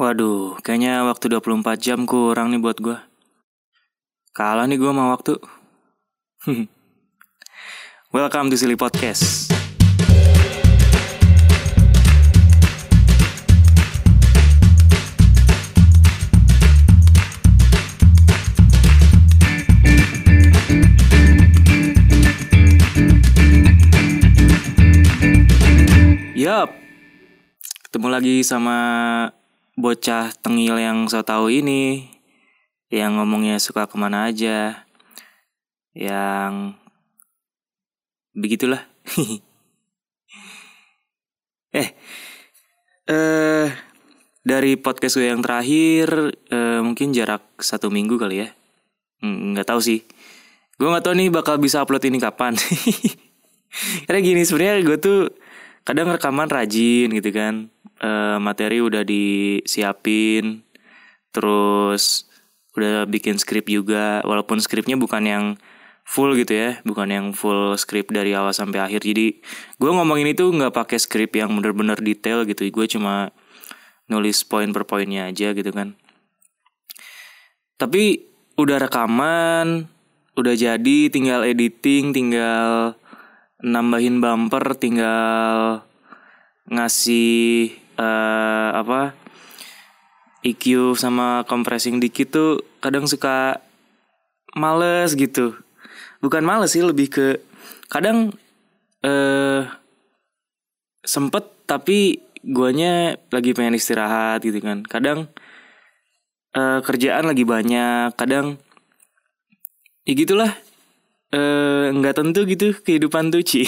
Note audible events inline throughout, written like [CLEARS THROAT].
Waduh, kayaknya waktu 24 jam kurang nih buat gue. Kalah nih gue sama waktu. [LAUGHS] Welcome to Silly Podcast. Yup, ketemu lagi sama bocah tengil yang so tahu ini yang ngomongnya suka ke mana aja yang begitulah. [LAUGHS] Eh eh dari podcast gue yang terakhir eh, mungkin jarak satu minggu kali ya. Nggak tahu sih. Gue nggak tahu nih bakal bisa upload ini kapan. [LAUGHS] Karena gini sebenarnya gue tuh kadang rekaman rajin gitu kan. Eh, materi udah disiapin terus udah bikin skrip juga walaupun skripnya bukan yang full gitu ya bukan yang full skrip dari awal sampai akhir. Jadi gue ngomongin itu nggak pakai skrip yang bener-bener detail gitu gue cuma nulis poin per poinnya aja gitu kan. Tapi udah rekaman udah jadi tinggal editing tinggal nambahin bumper tinggal ngasih eh, apa EQ sama compressing dikit tuh kadang suka males gitu. Bukan males sih lebih ke kadang eh sempet tapi guanya lagi pengen istirahat gitu kan. Kadang eh, kerjaan lagi banyak, kadang ya gitulah eh nggak tentu gitu kehidupan tuh Ci.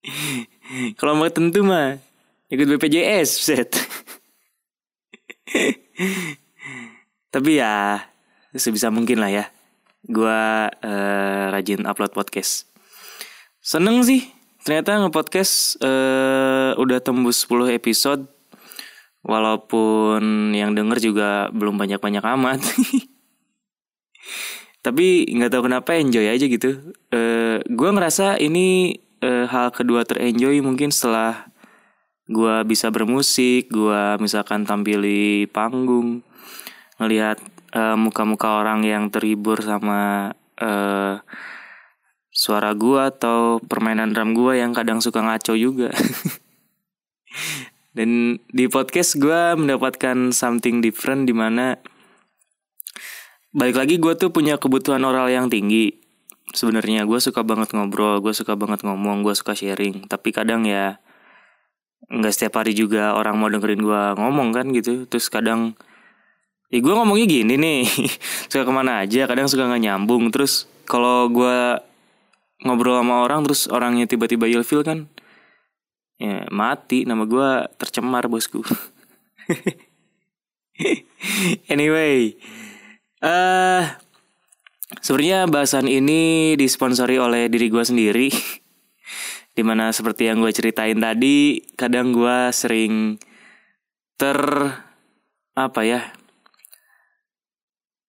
[LAUGHS] Kalau mau tentu mah ikut BPJS, set. [LAUGHS] Tapi ya sebisa mungkin lah ya. Gua eh, rajin upload podcast. Seneng sih, ternyata nge-podcast eh, udah tembus 10 episode. Walaupun yang denger juga belum banyak-banyak amat. [LAUGHS] Tapi nggak tahu kenapa enjoy aja gitu. Eh, gua ngerasa ini eh, hal kedua terenjoy mungkin setelah gua bisa bermusik, gua misalkan tampil di panggung, ngelihat eh, muka-muka orang yang terhibur sama eh, suara gua atau permainan drum gua yang kadang suka ngaco juga. [LAUGHS] Dan di podcast gua mendapatkan something different di mana balik lagi gue tuh punya kebutuhan oral yang tinggi. Sebenarnya gue suka banget ngobrol, gue suka banget ngomong, gue suka sharing. Tapi kadang ya nggak setiap hari juga orang mau dengerin gue ngomong kan gitu. Terus kadang ya gue ngomongnya gini nih. [LAUGHS] Suka ke mana aja kadang suka nggak nyambung. Terus kalau gue ngobrol sama orang terus orangnya tiba-tiba ilfil kan ya mati. Nama gue tercemar bosku. [LAUGHS] Anyway eh sebenarnya bahasan ini disponsori oleh diri gue sendiri. [LAUGHS] Di mana seperti yang gue ceritain tadi kadang gue sering ter apa ya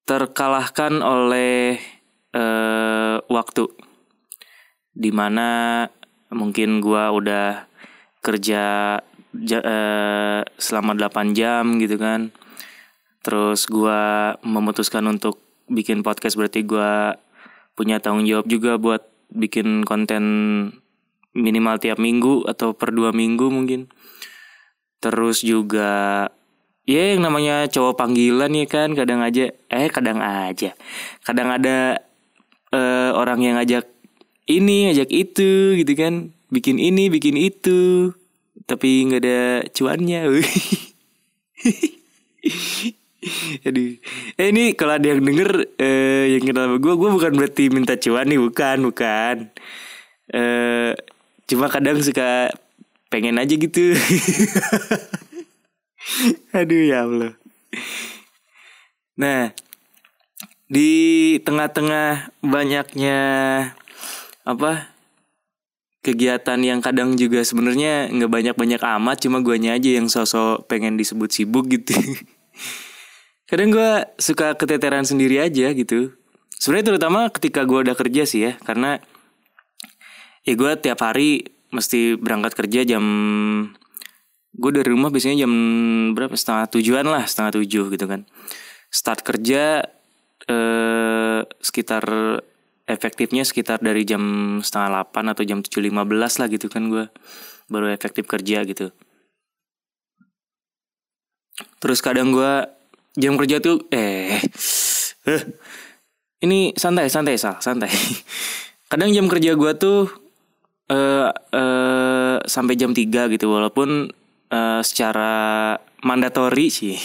terkalahkan oleh eh, waktu. Di mana mungkin gue udah kerja ja- eh, selama 8 jam gitu kan terus gue memutuskan untuk bikin podcast berarti gue punya tanggung jawab juga buat bikin konten minimal tiap minggu atau per dua minggu mungkin. Terus juga ya yang namanya cowok panggilan ya kan kadang aja eh kadang aja. Kadang ada eh, orang yang ngajak ini ngajak itu gitu kan. Bikin ini bikin itu tapi nggak ada cuannya [LAUGHS] [LAUGHS] Aduh. Eh ini kalau ada yang denger eh, yang kenal sama gue, gue bukan berarti minta cuan nih, bukan, bukan. Eh cuma kadang suka pengen aja gitu. [LAUGHS] Aduh ya Allah. Nah, di tengah-tengah banyaknya apa kegiatan yang kadang juga sebenarnya nggak banyak-banyak amat, cuma guanya aja yang sosok pengen disebut sibuk gitu. [LAUGHS] kadang gue suka keteteran sendiri aja gitu. Sebenarnya terutama ketika gue udah kerja sih ya karena ya gue tiap hari mesti berangkat kerja jam gue dari rumah biasanya jam berapa? Setengah tujuan lah setengah tujuh gitu kan. Start kerja eh, sekitar efektifnya sekitar dari jam setengah delapan atau jam tujuh lima belas lah gitu kan gue baru efektif kerja gitu. Terus kadang gue jam kerja tuh eh eh. Ini santai santai sal santai. [LAUGHS] Kadang jam kerja gue tuh eh eh sampai jam 3 gitu walaupun eh, secara mandatori sih.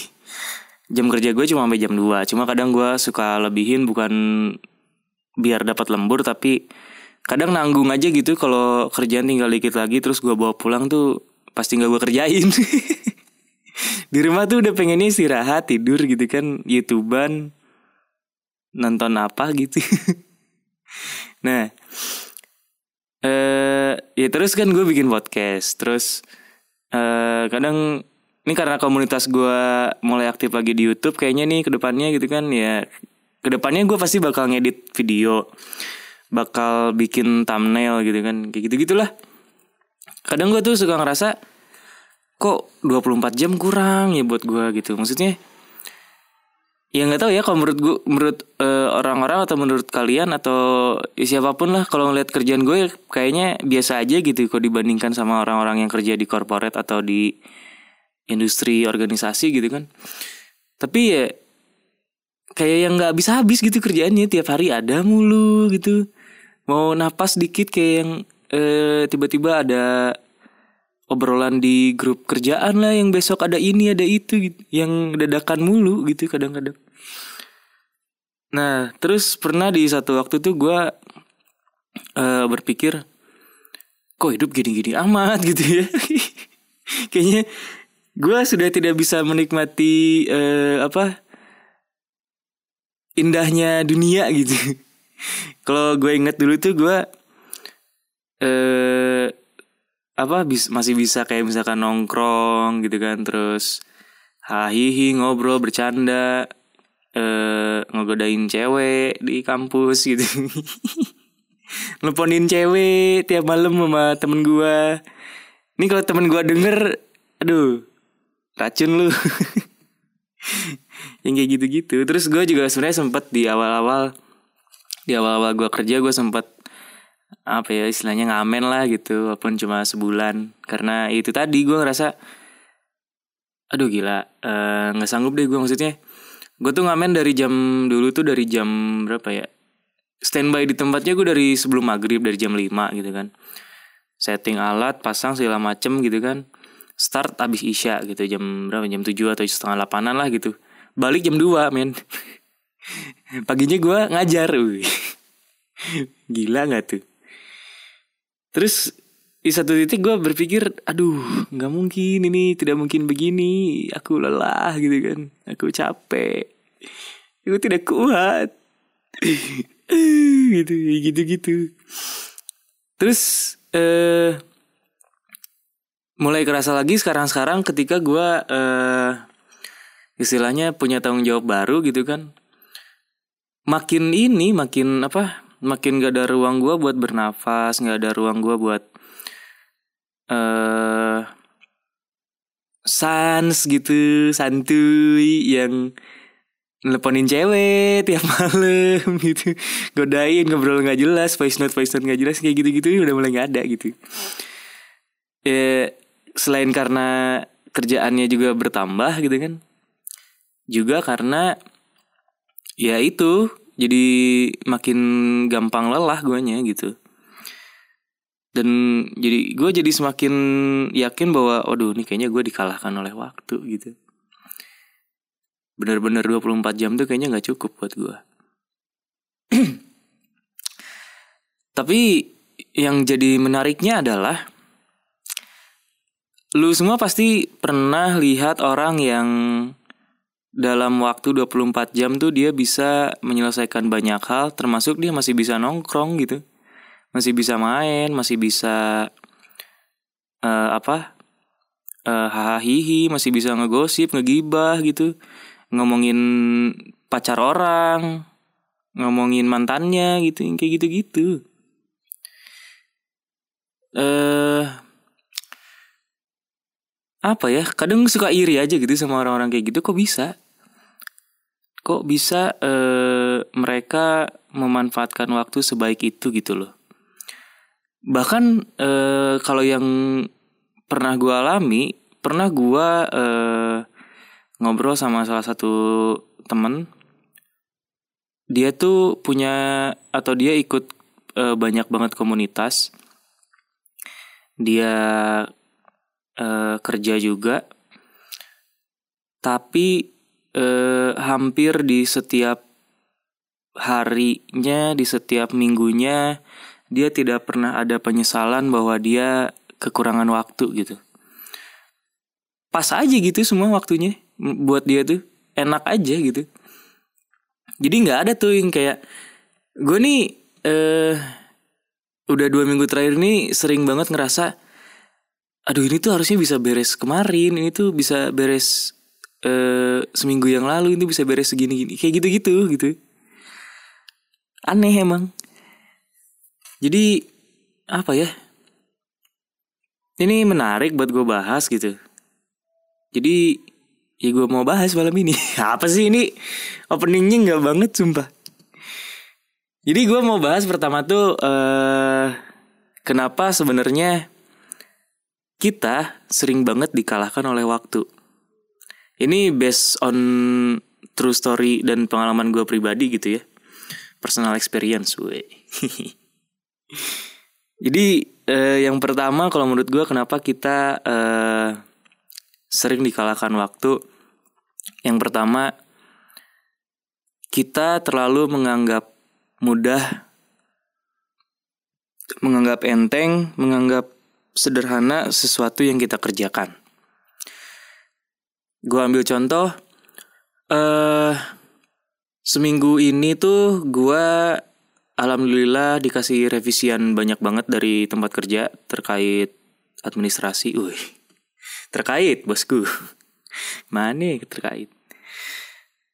Jam kerja gue cuma sampai jam 2 cuma kadang gue suka lebihin bukan biar dapat lembur tapi kadang nanggung aja gitu kalau kerjaan tinggal dikit lagi terus gue bawa pulang tuh pasti nggak gue kerjain [LAUGHS] di rumah tuh udah pengennya istirahat tidur gitu kan youtuber nonton apa gitu. [LAUGHS] Nah eh ya terus kan gue bikin podcast terus eh kadang ini karena komunitas gue mulai aktif lagi di YouTube kayaknya nih ke depannya gitu kan ya ke depannya gue pasti bakal ngedit video bakal bikin thumbnail gitu kan kayak gitu gitulah kadang gue tuh suka ngerasa kok 24 jam kurang ya buat gue gitu. Maksudnya ya nggak tahu ya kalau menurut gue menurut eh, orang-orang atau menurut kalian atau ya siapa pun lah kalau ngeliat kerjaan gue kayaknya biasa aja gitu kalau dibandingkan sama orang-orang yang kerja di corporate atau di industri organisasi gitu kan. Tapi ya kayak yang nggak habis habis gitu kerjaannya tiap hari ada mulu gitu. Mau napas dikit kayak yang eh, tiba-tiba ada obrolan di grup kerjaan lah yang besok ada ini ada itu gitu yang dadakan mulu gitu kadang-kadang. Nah terus pernah di satu waktu tuh gue eh, berpikir kok hidup gini-gini amat? [LAUGHS] gitu ya. Kayaknya gue sudah tidak bisa menikmati eh, apa indahnya dunia gitu. Kalau gue inget dulu tuh gue eh apa bis, masih bisa kayak misalkan nongkrong gitu kan terus hahihi ngobrol bercanda eh ngegodain cewek di kampus gitu. [LAUGHS] Nelponin cewek tiap malam sama temen gua. Ini kalau temen gua denger aduh racun lu. [LAUGHS] Yang kayak gitu-gitu. Terus gue juga sebenarnya sempet di awal-awal di awal-awal gue kerja gue sempet apa ya istilahnya ngamen lah gitu walaupun cuma sebulan. Karena itu tadi gue ngerasa aduh gila eh, nggak sanggup deh gue maksudnya gue tuh ngamen dari jam dulu tuh dari jam berapa ya standby di tempatnya gue dari sebelum maghrib dari jam 5 gitu kan. Setting alat pasang segala macem gitu kan. Start abis isya gitu jam berapa jam 7 atau setengah 8an lah gitu. Balik jam 2 men. [LAUGHS] Paginya gue ngajar [LAUGHS] gila nggak tuh Terus di satu titik gue berpikir, aduh, nggak mungkin ini, tidak mungkin begini. Aku lelah gitu kan, aku capek, aku tidak kuat, [LAUGHS] gitu, gitu gitu. Terus eh mulai kerasa lagi sekarang-sekarang ketika gue eh istilahnya punya tanggung jawab baru gitu kan. Makin ini, makin apa? Makin gak ada ruang gue buat bernafas gak ada ruang gue buat eh uh, sans gitu santuy yang nelponin cewek tiap [LAUGHS] malam gitu. Godain ngobrol nggak jelas voice note voice note nggak jelas kayak gitu gitu udah mulai nggak ada gitu. Ya selain karena kerjaannya juga bertambah gitu kan juga karena ya itu jadi makin gampang lelah guanya gitu. Dan jadi gue jadi semakin yakin bahwa waduh nih kayaknya gue dikalahkan oleh waktu gitu. Bener-bener 24 jam tuh kayaknya nggak cukup buat gue [CLEARS THROAT] tapi yang jadi menariknya adalah lu semua pasti pernah lihat orang yang dalam waktu 24 jam tuh dia bisa menyelesaikan banyak hal termasuk dia masih bisa nongkrong gitu. Masih bisa main masih bisa uh, apa uh, hahihi masih bisa ngegosip ngegibah gitu. Ngomongin pacar orang ngomongin mantannya gitu kayak gitu gitu eh uh, apa ya kadang suka iri aja gitu sama orang-orang kayak gitu kok bisa kok bisa eh, mereka memanfaatkan waktu sebaik itu gitu loh. Bahkan eh, kalau yang pernah gue alami pernah gue eh, ngobrol sama salah satu temen dia tuh punya atau dia ikut banyak banget komunitas. Dia kerja juga. Tapi uh, hampir di setiap harinya di setiap minggunya dia tidak pernah ada penyesalan bahwa dia kekurangan waktu gitu. Pas aja gitu semua waktunya buat dia tuh. Enak aja gitu. Jadi nggak ada tuh yang kayak gue nih eh udah dua minggu terakhir ini sering banget ngerasa aduh ini tuh harusnya bisa beres kemarin ini tuh bisa beres eh seminggu yang lalu ini bisa beres segini gini kayak gitu gitu. Gitu aneh emang. Jadi apa ya? Ini menarik buat gue bahas gitu. Jadi ya gue mau bahas malam ini. [LAUGHS] Apa sih ini? Openingnya nggak banget sumpah. Jadi gue mau bahas pertama tuh uh, kenapa sebenarnya kita sering banget dikalahkan oleh waktu ini based on true story dan pengalaman gue pribadi gitu ya personal experience gue [LAUGHS] jadi uh, yang pertama kalau menurut gue kenapa kita uh, sering dikalahkan waktu. Yang pertama, kita terlalu menganggap mudah, menganggap enteng, menganggap sederhana sesuatu yang kita kerjakan. Gue ambil contoh, uh, seminggu ini tuh gue alhamdulillah dikasih revisian banyak banget dari tempat kerja terkait administrasi. Wih, terkait bosku. [LAUGHS] Mana terkait.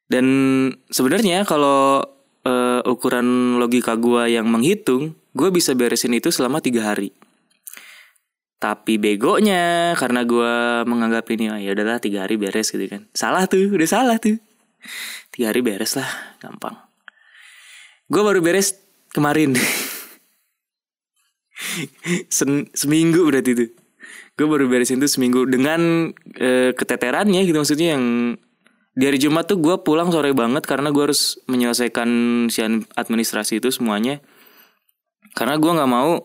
Dan sebenarnya kalau uh, ukuran logika gue yang menghitung gue bisa beresin itu selama tiga hari tapi begonya karena gue menganggap ini oh, ya udahlah tiga hari beres gitu kan. Salah tuh udah salah tuh. Tiga hari beres lah gampang. Gue baru beres kemarin. [LAUGHS] Sen seminggu berarti tuh. Gue baru beresin itu seminggu dengan e, keteterannya gitu maksudnya yang di hari Jumat tuh gue pulang sore banget karena gue harus menyelesaikan sian administrasi itu semuanya. Karena gue nggak mau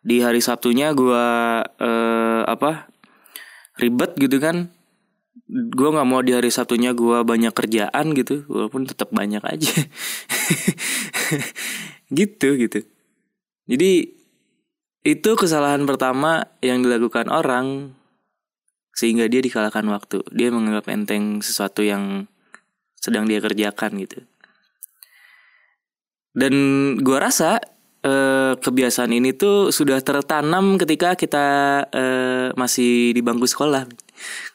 di hari Sabtunya gue e, apa ribet gitu kan gue nggak mau di hari Sabtunya gue banyak kerjaan gitu walaupun tetap banyak aja [LAUGHS] gitu gitu jadi itu kesalahan pertama yang dilakukan orang sehingga dia dikalahkan waktu. Dia menganggap enteng sesuatu yang sedang dia kerjakan gitu. Dan gua rasa eh, kebiasaan ini tuh sudah tertanam ketika kita eh, masih di bangku sekolah.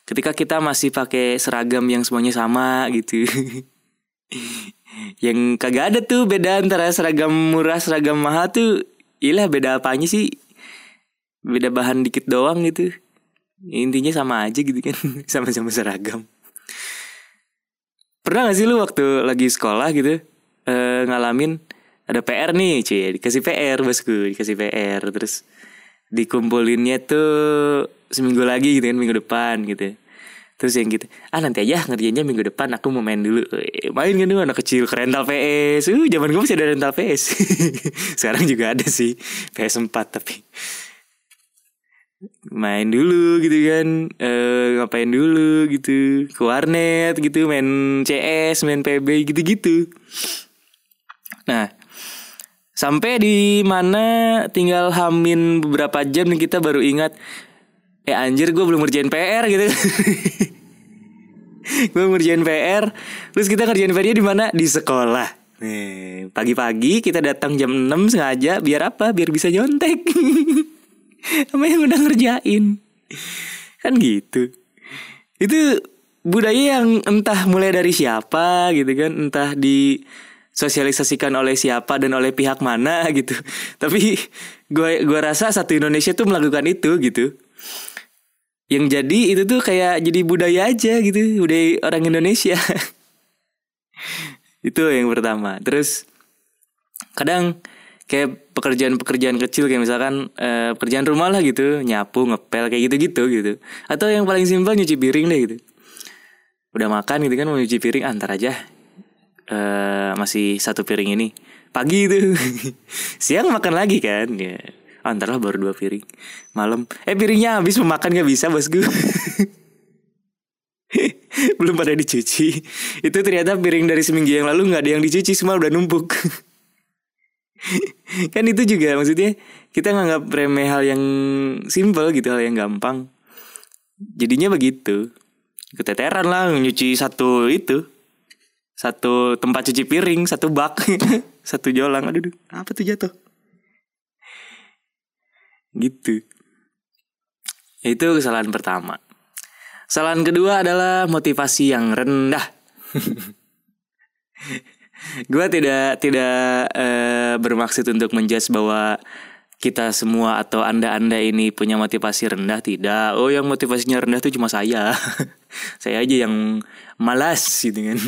Ketika kita masih pakai seragam yang semuanya sama gitu. [LAUGHS] yang kagak ada tuh beda antara seragam murah seragam mahal tuh Iya beda apanya sih? Beda bahan dikit doang gitu. Intinya sama aja gitu kan, [LAUGHS] sama-sama seragam. Pernah gak sih lu waktu lagi sekolah gitu uh, ngalamin ada PR nih, cie dikasih PR bosku, dikasih PR terus dikumpulinnya tuh seminggu lagi gitu kan minggu depan gitu. Terus yang gitu, ah nanti aja ngerjainnya minggu depan aku mau main dulu. Eh, main kan dulu anak kecil ke rental PS. Uh, zaman gue masih ada rental PS. [LAUGHS] Sekarang juga ada sih PS4 tapi main dulu gitu kan e, ngapain dulu gitu ke warnet gitu main CS main PB gitu-gitu nah sampai di mana tinggal hamin beberapa jam nih kita baru ingat eh anjir gue belum ngerjain PR gitu [LAUGHS] gue ngerjain PR terus kita ngerjain PR di mana? Di sekolah. Pagi-pagi kita datang jam 6 sengaja biar apa? Biar bisa nyontek. [LAUGHS] Sama yang udah ngerjain. Kan gitu. Itu budaya yang entah mulai dari siapa gitu kan entah di sosialisasikan oleh siapa dan oleh pihak mana [LAUGHS] gitu. Tapi gue gue rasa satu Indonesia tuh melakukan itu gitu. Yang jadi itu tuh kayak jadi budaya aja gitu. Budaya orang Indonesia. [LAUGHS] Itu yang pertama. Terus kadang kayak pekerjaan-pekerjaan kecil kayak misalkan eh, pekerjaan rumah lah gitu. Nyapu ngepel kayak gitu-gitu gitu. Atau yang paling simpel nyuci piring deh gitu. Udah makan gitu kan mau nyuci piring antar aja eh, masih satu piring ini. Pagi itu. [LAUGHS] Siang makan lagi kan? Ya. Lah baru dua piring. Malam. Eh piringnya habis. Mau makan nggak bisa bosku. [LAUGHS] Belum pada dicuci. Itu ternyata piring dari seminggu yang lalu nggak ada yang dicuci. Semua udah numpuk. [LAUGHS] Kan itu juga maksudnya kita nganggap remeh hal yang simple gitu hal yang gampang. Jadinya begitu. Keteteran lah nyuci satu itu satu tempat cuci piring satu bak [LAUGHS] satu jolang. Aduh apa tuh jatuh? Gitu. Itu kesalahan pertama. Kesalahan kedua adalah motivasi yang rendah. [LAUGHS] Gue tidak tidak eh, bermaksud untuk menjudge bahwa kita semua atau anda-anda ini punya motivasi rendah. Tidak. Oh yang motivasinya rendah itu cuma saya. [LAUGHS] Saya aja yang malas gitu kan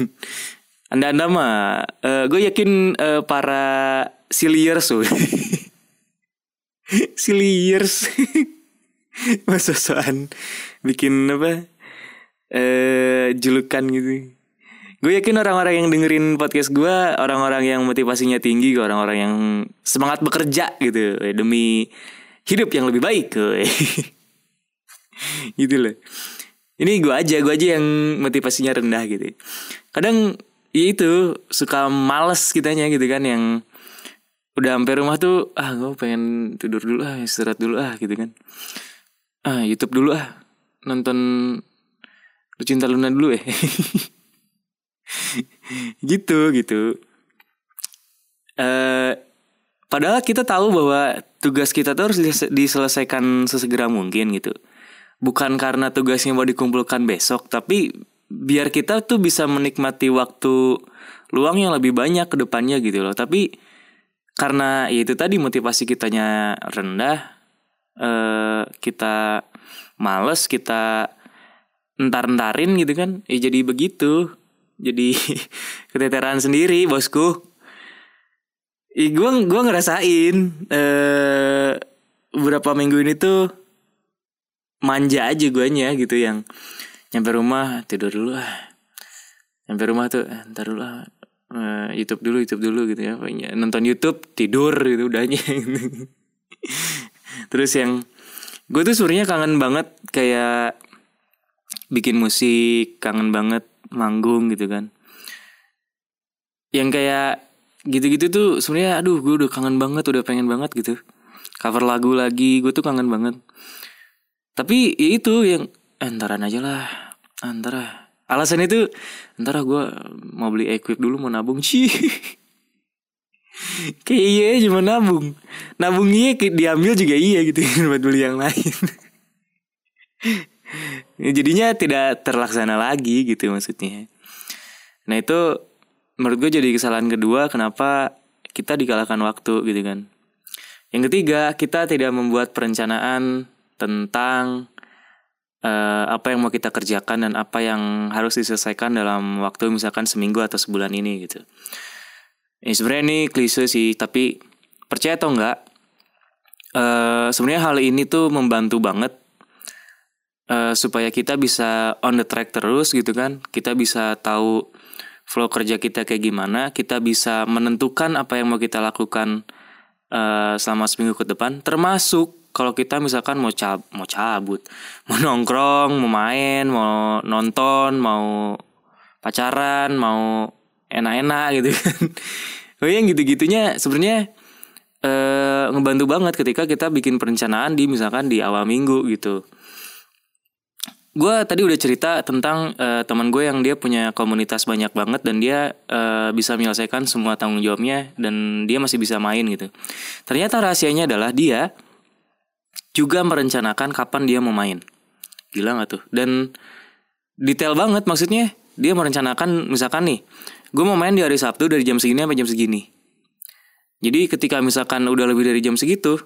anda-anda mah uh, gue yakin uh, para siliers so. [LAUGHS] siliers. [LAUGHS] Masa soan bikin apa eh julukan gitu. Gue yakin orang-orang yang dengerin podcast gue orang-orang yang motivasinya tinggi orang-orang yang semangat bekerja gitu demi hidup yang lebih baik [LAUGHS] gitu loh. Ini gue aja gue aja yang motivasinya rendah gitu. Kadang ya itu suka males kitanya gitu kan yang udah sampai rumah tuh ah gue pengen tidur dulu ah istirahat dulu ah gitu kan. Ah YouTube dulu ah nonton Lucinta Luna dulu ya [LAUGHS] gitu gitu. Uh, padahal kita tahu bahwa tugas kita tuh harus diselesaikan sesegera mungkin gitu. Bukan karena tugasnya mau dikumpulkan besok tapi biar kita tuh bisa menikmati waktu luang yang lebih banyak ke depannya gitu loh. Tapi karena ya itu tadi motivasi kitanya rendah eh, kita males kita entar-entarin gitu kan ya jadi begitu. Jadi [LAUGHS] keteteran sendiri bosku. Ih, gue gua ngerasain eh, beberapa minggu ini tuh manja aja guanya gitu yang nyampe rumah tidur dulu ah nyampe rumah tuh ntar dulu ah YouTube dulu YouTube dulu gitu ya nonton YouTube tidur gitu udahnya. [LAUGHS] Terus yang gue tuh sebenarnya kangen banget kayak bikin musik kangen banget manggung gitu kan. Yang kayak gitu-gitu tuh sebenarnya aduh gue udah kangen banget udah pengen banget gitu. Cover lagu lagi gue tuh kangen banget. Tapi ya itu yang entaran aja lah. Antara alasan itu ntar gue mau beli equip dulu mau nabung. Sih [LAUGHS] kayak iya cuma nabung. Nabung iya diambil juga iya gitu [LAUGHS] buat beli yang lain. Ya, [LAUGHS] jadinya tidak terlaksana lagi gitu maksudnya. Nah itu menurut gue jadi kesalahan kedua kenapa kita dikalahkan waktu gitu kan. Yang ketiga kita tidak membuat perencanaan tentang uh, apa yang mau kita kerjakan dan apa yang harus diselesaikan dalam waktu misalkan seminggu atau sebulan ini gitu. Ini sebenarnya ini klise sih, tapi percaya atau enggak, uh, sebenarnya hal ini tuh membantu banget uh, supaya kita bisa on the track terus gitu kan. Kita bisa tahu flow kerja kita kayak gimana, kita bisa menentukan apa yang mau kita lakukan uh, selama seminggu ke depan, termasuk kalau kita misalkan mau cab mau cabut [LAUGHS] mau nongkrong mau main mau nonton mau pacaran mau enak-enak gitu kan [LAUGHS] oh yang gitu-gitunya sebenarnya e, ngebantu banget ketika kita bikin perencanaan di misalkan di awal minggu gitu gue tadi udah cerita tentang uh, teman gue yang dia punya komunitas banyak banget dan dia uh, bisa menyelesaikan semua tanggung jawabnya dan dia masih bisa main gitu. Ternyata rahasianya adalah dia juga merencanakan kapan dia mau main. Gila gak tuh? Dan detail banget maksudnya dia merencanakan misalkan nih, gue mau main di hari Sabtu dari jam segini sampai jam segini. Jadi ketika misalkan udah lebih dari jam segitu,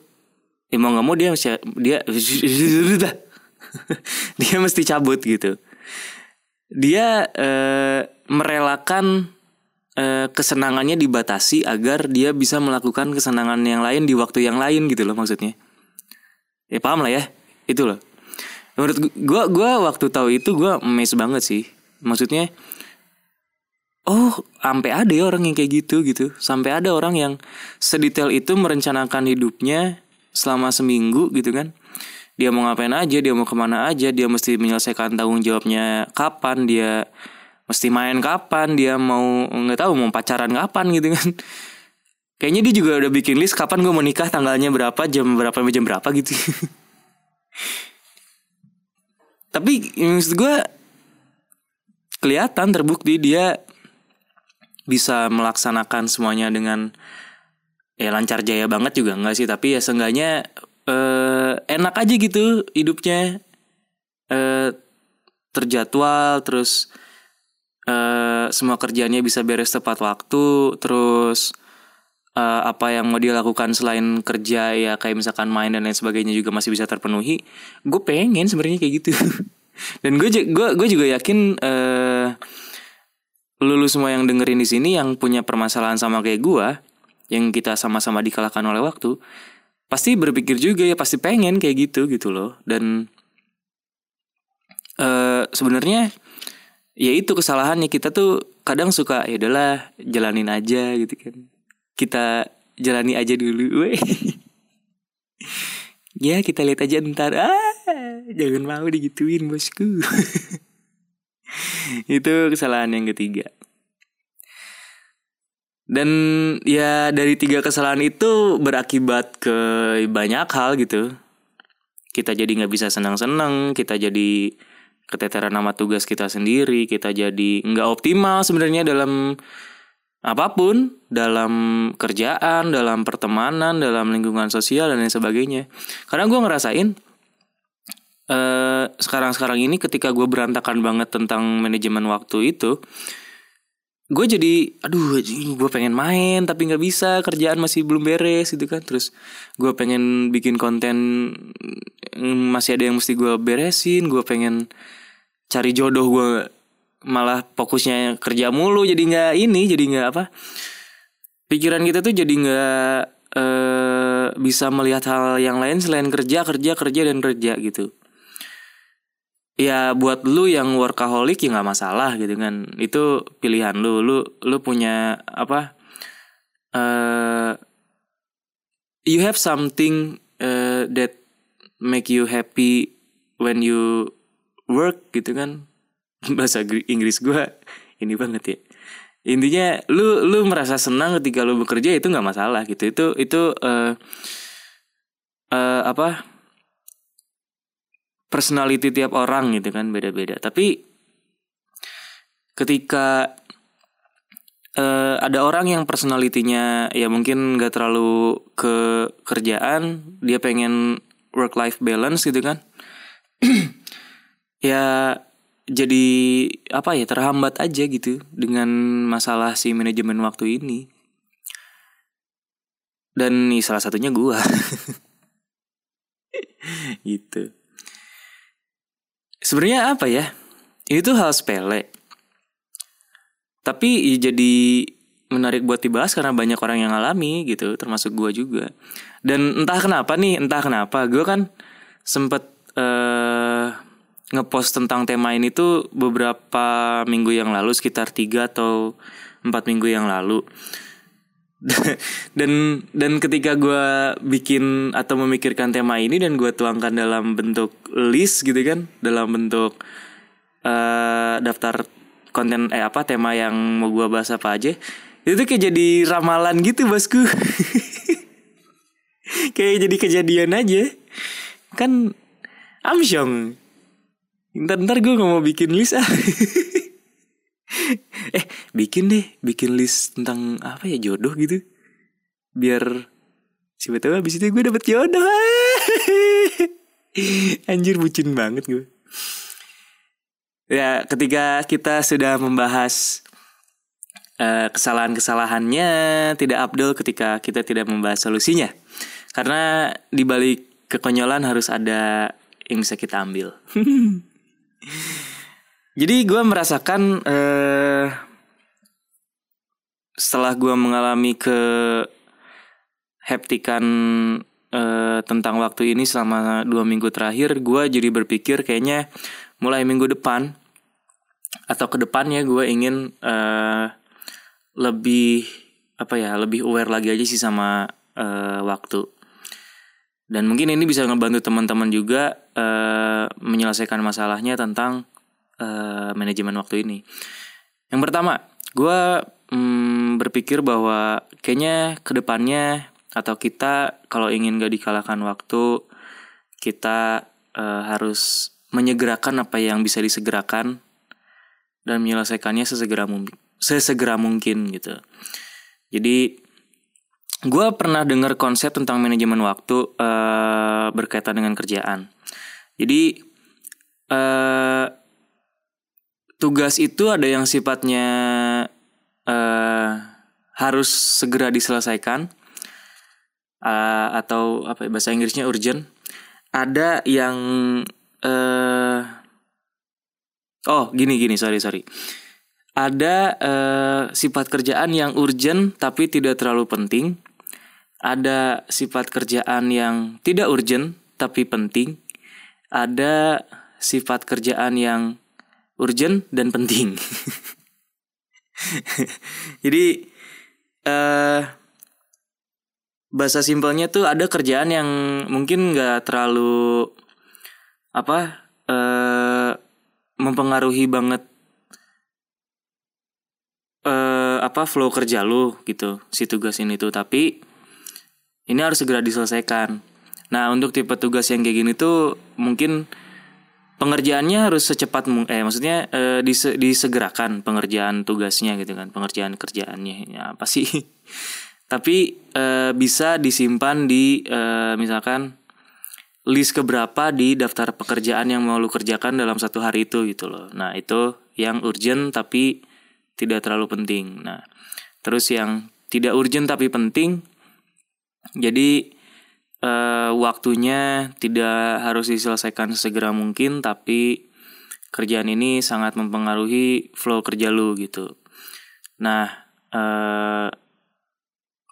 ya mau nggak mau dia dia [LAUGHS] dia mesti cabut gitu dia uh, merelakan uh, kesenangannya dibatasi agar dia bisa melakukan kesenangan yang lain di waktu yang lain gitu loh maksudnya ya paham lah ya. Itu loh. Menurut gue gue waktu tahu itu gue mes banget sih. Maksudnya oh sampai ada ya orang yang kayak gitu gitu. Sampai ada orang yang sedetail itu merencanakan hidupnya selama seminggu gitu kan. Dia mau ngapain aja dia mau ke mana aja dia mesti menyelesaikan tanggung jawabnya kapan dia mesti main kapan dia mau nggak tahu mau pacaran kapan gitu kan kayaknya dia juga udah bikin list kapan gue mau nikah tanggalnya berapa jam berapa jam berapa gitu. [LAUGHS] Tapi maksud gue kelihatan terbukti dia bisa melaksanakan semuanya dengan ya lancar jaya banget juga enggak sih? Tapi ya seenggaknya eh, enak aja gitu hidupnya. Eh, terjadwal terus eh, semua kerjanya bisa beres tepat waktu terus eh, apa yang mau dia lakukan selain kerja ya kayak misalkan main dan lain sebagainya juga masih bisa terpenuhi gue pengen sebenarnya kayak gitu. [LAUGHS] Dan gue gue gue juga yakin eh, lulu semua yang dengerin di sini yang punya permasalahan sama kayak gue yang kita sama-sama dikalahkan oleh waktu pasti berpikir juga ya pasti pengen kayak gitu gitu loh. Dan uh, sebenarnya ya itu kesalahannya kita tuh kadang suka ya udahlah jalanin aja gitu kan kita jalani aja dulu weh. [LAUGHS] Ya kita lihat aja ntar. Ah jangan mau digituin bosku. [LAUGHS] Itu kesalahan yang ketiga. Dan ya dari tiga kesalahan itu berakibat ke banyak hal gitu. Kita jadi nggak bisa senang-senang kita jadi keteteran nama tugas kita sendiri kita jadi nggak optimal sebenarnya dalam apa pun dalam kerjaan dalam pertemanan dalam lingkungan sosial dan lain sebagainya. Karena gue ngerasain sekarang sekarang-sekarang ini ketika gue berantakan banget tentang manajemen waktu itu gue jadi aduh gue pengen main tapi nggak bisa kerjaan masih belum beres gitu kan. Terus gue pengen bikin konten mm, masih ada yang mesti gue beresin gue pengen cari jodoh gue malah fokusnya kerja mulu jadi nggak ini jadi nggak apa. Pikiran kita tuh jadi nggak uh, bisa melihat hal yang lain selain kerja kerja kerja dan kerja gitu. Ya buat lu yang workaholic ya nggak masalah gitu kan. Itu pilihan lu. Lu lu punya apa uh, you have something uh, that make you happy when you work gitu kan [LAUGHS] bahasa Inggris gue ini banget ya intinya lu lu merasa senang ketika lu bekerja itu nggak masalah gitu itu itu uh, uh, apa personality tiap orang gitu kan beda-beda. Tapi ketika uh, ada orang yang personalitinya ya mungkin gak terlalu ke kerjaan, dia pengen work life balance gitu kan. [CLEARS THROAT] ya jadi apa ya terhambat aja gitu dengan masalah si manajemen waktu ini. Dan nih salah satunya gua. [LAUGHS] gitu sebenarnya apa ya ini tuh hal sepele tapi jadi menarik buat dibahas karena banyak orang yang alami gitu termasuk gue juga dan entah kenapa nih entah kenapa gue kan sempet uh, ngepost tentang tema ini tuh beberapa minggu yang lalu sekitar tiga atau empat minggu yang lalu. [LAUGHS] Dan dan ketika gue bikin atau memikirkan tema ini dan gue tuangkan dalam bentuk list gitu kan dalam bentuk uh, daftar konten eh apa tema yang mau gue bahas apa aja itu kayak jadi ramalan gitu bosku. [LAUGHS] Kayak jadi kejadian aja. Kan amsyong ntar ntar gue nggak mau bikin list ah. [LAUGHS] Eh bikin deh bikin list tentang apa ya jodoh gitu. Biar siapa tahu abis itu gue dapet jodoh [LAUGHS] anjir bucin banget gue ya ketika kita sudah membahas uh, kesalahan-kesalahannya tidak abdul ketika kita tidak membahas solusinya. Karena dibalik kekonyolan harus ada yang bisa kita ambil. [LAUGHS] Jadi gue merasakan uh, setelah gue mengalami ke heptikan uh, tentang waktu ini selama dua minggu terakhir, gue jadi berpikir kayaknya mulai minggu depan atau ke depannya gue ingin uh, lebih apa ya lebih aware lagi aja sih sama uh, waktu dan mungkin ini bisa ngebantu teman-teman juga uh, menyelesaikan masalahnya tentang uh, manajemen waktu ini. Yang pertama gue um, berpikir bahwa kayaknya ke depannya atau kita kalau ingin gak dikalahkan waktu kita uh, harus menyegerakan apa yang bisa disegerakan dan menyelesaikannya sesegera mungkin sesegera mungkin gitu. Jadi gue pernah dengar konsep tentang manajemen waktu uh, berkaitan dengan kerjaan jadi uh, tugas itu ada yang sifatnya uh, harus segera diselesaikan uh, atau apa ya, bahasa Inggrisnya urgent. Ada yang uh, oh gini gini sorry sorry. Ada uh, sifat kerjaan yang urgent tapi tidak terlalu penting. Ada sifat kerjaan yang tidak urgent tapi penting. Ada sifat kerjaan yang urgent dan penting. [LAUGHS] Jadi uh, bahasa simpelnya tuh ada kerjaan yang mungkin nggak terlalu apa uh, mempengaruhi banget uh, apa flow kerja lu gitu si tugas ini tuh tapi ini harus segera diselesaikan nah untuk tipe tugas yang kayak gini tuh mungkin pengerjaannya harus secepat eh maksudnya eh, dise, disegerakan pengerjaan tugasnya gitu kan pengerjaan kerjaannya ya apa sih [LAUGHS] tapi e, bisa disimpan di e, misalkan list keberapa di daftar pekerjaan yang mau lu kerjakan dalam satu hari itu gitu loh. Nah itu yang urgent tapi tidak terlalu penting. Nah terus yang tidak urgent tapi penting, jadi e, waktunya tidak harus diselesaikan segera mungkin tapi kerjaan ini sangat mempengaruhi flow kerja lu gitu. Nah, eh,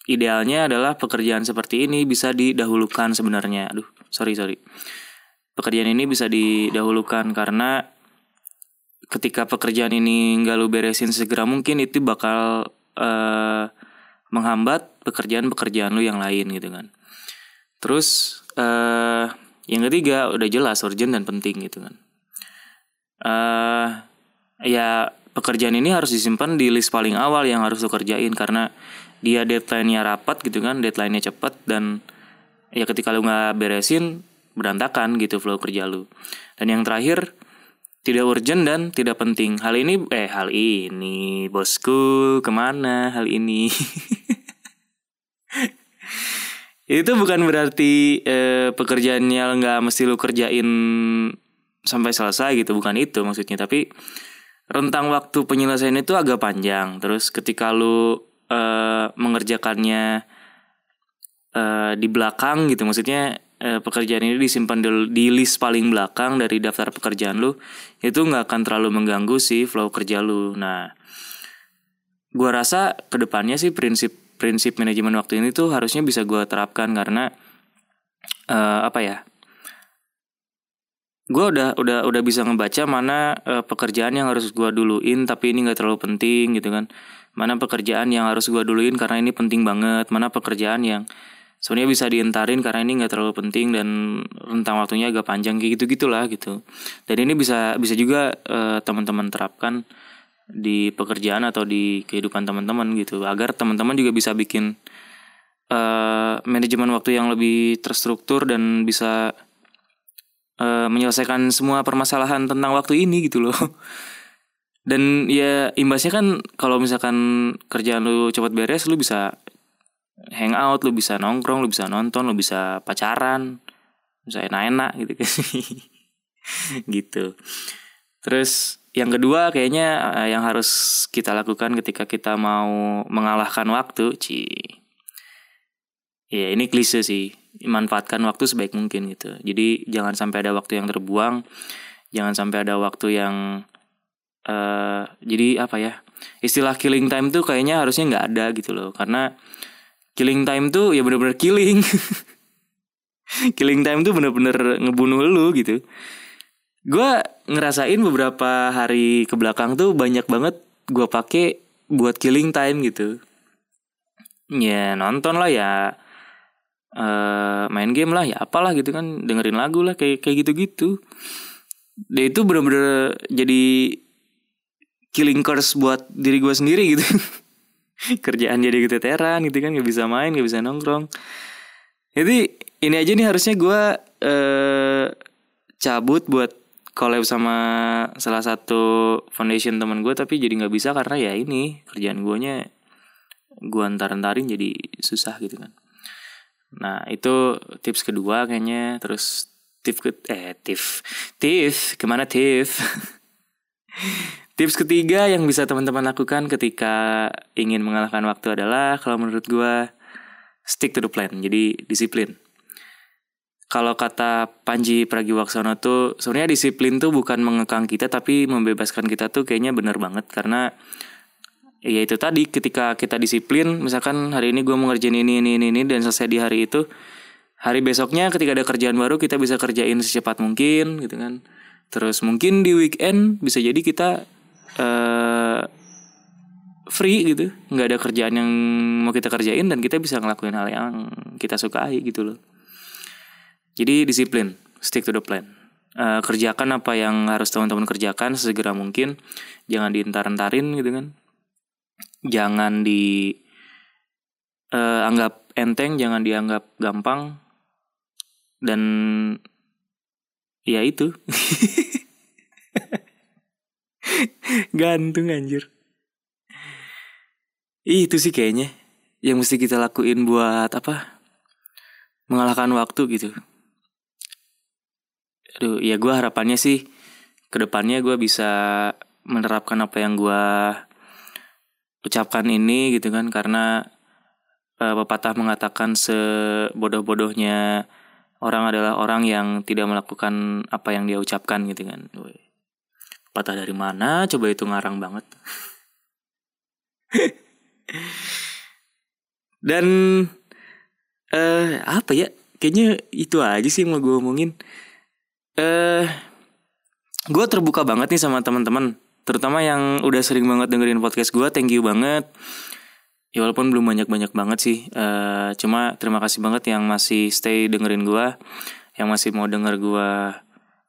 idealnya adalah pekerjaan seperti ini bisa didahulukan sebenarnya. Aduh, sorry sorry. Pekerjaan ini bisa didahulukan karena ketika pekerjaan ini nggak lu beresin segera mungkin itu bakal uh, menghambat pekerjaan-pekerjaan lu yang lain gitu kan. Terus uh, yang ketiga udah jelas urgent dan penting gitu kan. Uh, ya pekerjaan ini harus disimpan di list paling awal yang harus lu kerjain karena dia deadline-nya rapat gitu kan, deadline-nya cepet dan ya ketika lu nggak beresin berantakan gitu flow kerja lu. Dan yang terakhir tidak urgent dan tidak penting. Hal ini eh hal ini bosku ke mana hal ini? [LAUGHS] itu bukan berarti eh, pekerjaannya nggak mesti lu kerjain sampai selesai gitu bukan itu maksudnya tapi rentang waktu penyelesaian itu agak panjang terus ketika lu uh, mengerjakannya uh, di belakang gitu maksudnya uh, pekerjaan ini disimpan di, di list paling belakang dari daftar pekerjaan lu itu nggak akan terlalu mengganggu sih flow kerja lu. Nah gua rasa ke depannya sih prinsip prinsip manajemen waktu ini tuh harusnya bisa gua terapkan karena uh, apa ya gue udah udah udah bisa ngebaca mana uh, pekerjaan yang harus gue duluin tapi ini nggak terlalu penting gitu kan. Mana pekerjaan yang harus gue duluin karena ini penting banget. Mana pekerjaan yang sebenarnya bisa dientarin karena ini nggak terlalu penting dan rentang waktunya agak panjang kayak gitu gitulah gitu. Dan ini bisa bisa juga uh, teman-teman terapkan di pekerjaan atau di kehidupan teman-teman gitu. Agar teman-teman juga bisa bikin uh, manajemen waktu yang lebih terstruktur dan bisa uh, menyelesaikan semua permasalahan tentang waktu ini gitu loh. [LAUGHS] Dan ya imbasnya kan kalau misalkan kerjaan lu cepat beres lu bisa hangout lu bisa nongkrong lu bisa nonton lu bisa pacaran bisa enak-enak gitu kan. [LAUGHS] Gitu. Terus yang kedua kayaknya eh, yang harus kita lakukan ketika kita mau mengalahkan waktu ci. Ya ini klise sih. Manfaatkan waktu sebaik mungkin gitu. Jadi jangan sampai ada waktu yang terbuang jangan sampai ada waktu yang uh, jadi apa ya istilah killing time tuh kayaknya harusnya nggak ada gitu loh. Karena killing time tuh ya bener-bener killing. [LAUGHS] Killing time tuh bener-bener ngebunuh lu gitu. Gue ngerasain beberapa hari ke belakang tuh banyak banget gue pake buat killing time gitu. Ya nonton lah ya. Uh, main game lah ya apalah gitu kan dengerin lagu lah kayak kayak gitu gitu dia itu bener-bener jadi killing curse buat diri gue sendiri gitu [LAUGHS] [LAUGHS] kerjaan jadi keteteran gitu kan nggak bisa main nggak bisa nongkrong. Jadi ini aja nih harusnya gue uh, cabut buat collab sama salah satu foundation teman gue tapi jadi nggak bisa karena ya ini kerjaan guanya gue antar-antarin jadi susah gitu kan. Nah itu tips kedua kayaknya. Terus tips ke eh tips tips ke mana tips [LAUGHS] tips ketiga yang bisa teman-teman lakukan ketika ingin mengalahkan waktu adalah kalau menurut gue stick to the plan jadi disiplin. Kalau kata Panji Pragiwaksono tuh sebenarnya disiplin tuh bukan mengekang kita tapi membebaskan kita tuh kayaknya bener banget karena ya itu tadi ketika kita disiplin misalkan hari ini gue mau ngerjain ini ini ini ini dan selesai di hari itu hari besoknya ketika ada kerjaan baru kita bisa kerjain secepat mungkin gitu kan. Terus mungkin di weekend bisa jadi kita uh, free gitu nggak ada kerjaan yang mau kita kerjain dan kita bisa ngelakuin hal yang kita sukai gitu loh jadi disiplin, stick to the plan. Uh, kerjakan apa yang harus teman-teman kerjakan segera mungkin. Jangan diintar-entarin gitu kan. Jangan di uh, anggap enteng, jangan dianggap gampang. Dan ya itu. [LAUGHS] Gantung anjir. Itu sih kayaknya yang mesti kita lakuin buat apa? Mengalahkan waktu gitu aduh ya gue harapannya sih ke depannya gue bisa menerapkan apa yang gue ucapkan ini gitu kan karena uh, pepatah mengatakan sebodoh-bodohnya orang adalah orang yang tidak melakukan apa yang dia ucapkan gitu kan. Patah dari mana? Coba itu ngarang banget. [LAUGHS] Dan eh uh, apa ya? Kayaknya itu aja sih yang mau gue omongin eh gue terbuka banget nih sama teman-teman terutama yang udah sering banget dengerin podcast gue thank you banget ya walaupun belum banyak banyak banget sih uh, cuma terima kasih banget yang masih stay dengerin gue yang masih mau denger gue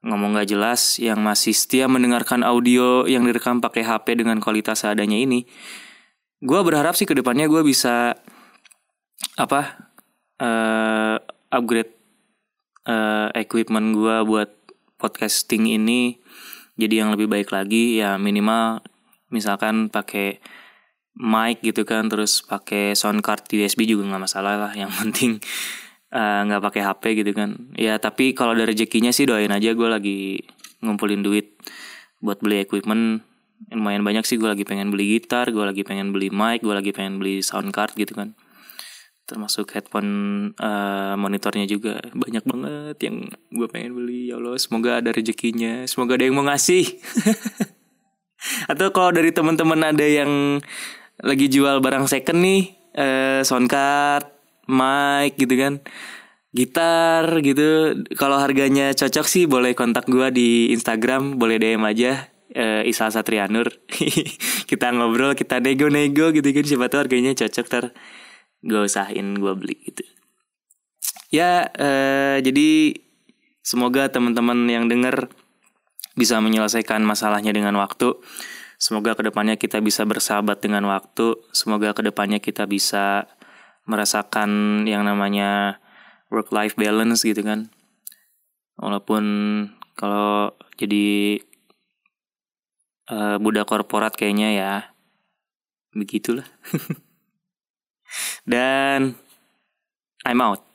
ngomong gak jelas yang masih setia mendengarkan audio yang direkam pakai HP dengan kualitas seadanya ini gue berharap sih ke depannya gue bisa apa uh, upgrade uh, equipment gue buat podcasting ini jadi yang lebih baik lagi. Ya minimal misalkan pakai mic gitu kan terus pakai sound card USB juga nggak masalah lah. Yang [LAUGHS] penting nggak uh, pakai HP gitu kan. Ya tapi kalau ada rezekinya sih doain aja. Gue lagi ngumpulin duit buat beli equipment. Lumayan banyak sih gue lagi pengen beli gitar gue lagi pengen beli mic gue lagi pengen beli sound card gitu kan. Termasuk headphone uh, monitornya juga banyak banget yang gue pengen beli. Ya Allah semoga ada rezekinya. Semoga ada yang mau ngasih. [LAUGHS] Atau kalau dari teman-teman ada yang lagi jual barang second nih uh, soundcard mic gitu kan. Gitar gitu. Kalau harganya cocok sih boleh kontak gue di Instagram boleh DM aja uh, Isal Satrianur. [LAUGHS] Kita ngobrol kita nego-nego gitu kan. Siapa tahu harganya cocok ter gue usahain gue beli gitu. Ya eh, jadi semoga teman-teman yang denger bisa menyelesaikan masalahnya dengan waktu. Semoga ke depannya kita bisa bersahabat dengan waktu. Semoga ke depannya kita bisa merasakan yang namanya work life balance gitu kan walaupun kalau jadi uh, budak korporat kayaknya ya begitulah [LAUGHS] Dan I'm out.